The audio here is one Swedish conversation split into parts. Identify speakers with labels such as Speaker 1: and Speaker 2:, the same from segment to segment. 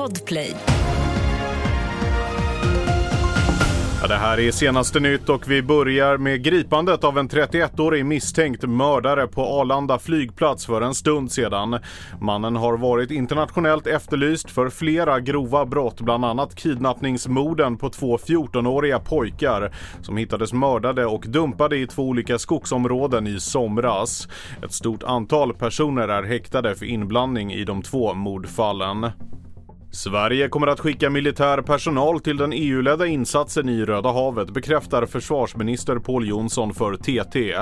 Speaker 1: Podplay.
Speaker 2: Ja, det här är senaste nytt och vi börjar med gripandet av en 31-årig misstänkt mördare på Arlanda flygplats för en stund sedan. Mannen har varit internationellt efterlyst för flera grova brott, bland annat kidnappningsmorden på två 14-åriga pojkar som hittades mördade och dumpade i två olika skogsområden i somras. Ett stort antal personer är häktade för inblandning i de två mordfallen. Sverige kommer att skicka militär personal till den EU-ledda insatsen i Röda havet bekräftar försvarsminister Pål Jonsson för TT.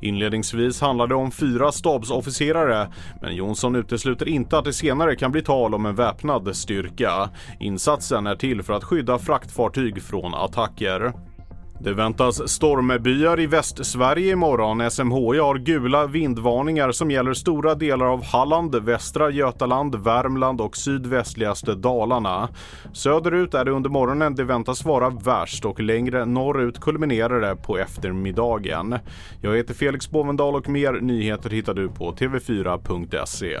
Speaker 2: Inledningsvis handlar det om fyra stabsofficerare men Jonsson utesluter inte att det senare kan bli tal om en väpnad styrka. Insatsen är till för att skydda fraktfartyg från attacker. Det väntas stormbyar i Västsverige imorgon. SMHI har gula vindvarningar som gäller stora delar av Halland, västra Götaland, Värmland och sydvästligaste Dalarna. Söderut är det under morgonen det väntas vara värst och längre norrut kulminerar det på eftermiddagen. Jag heter Felix Bovendal och mer nyheter hittar du på tv4.se.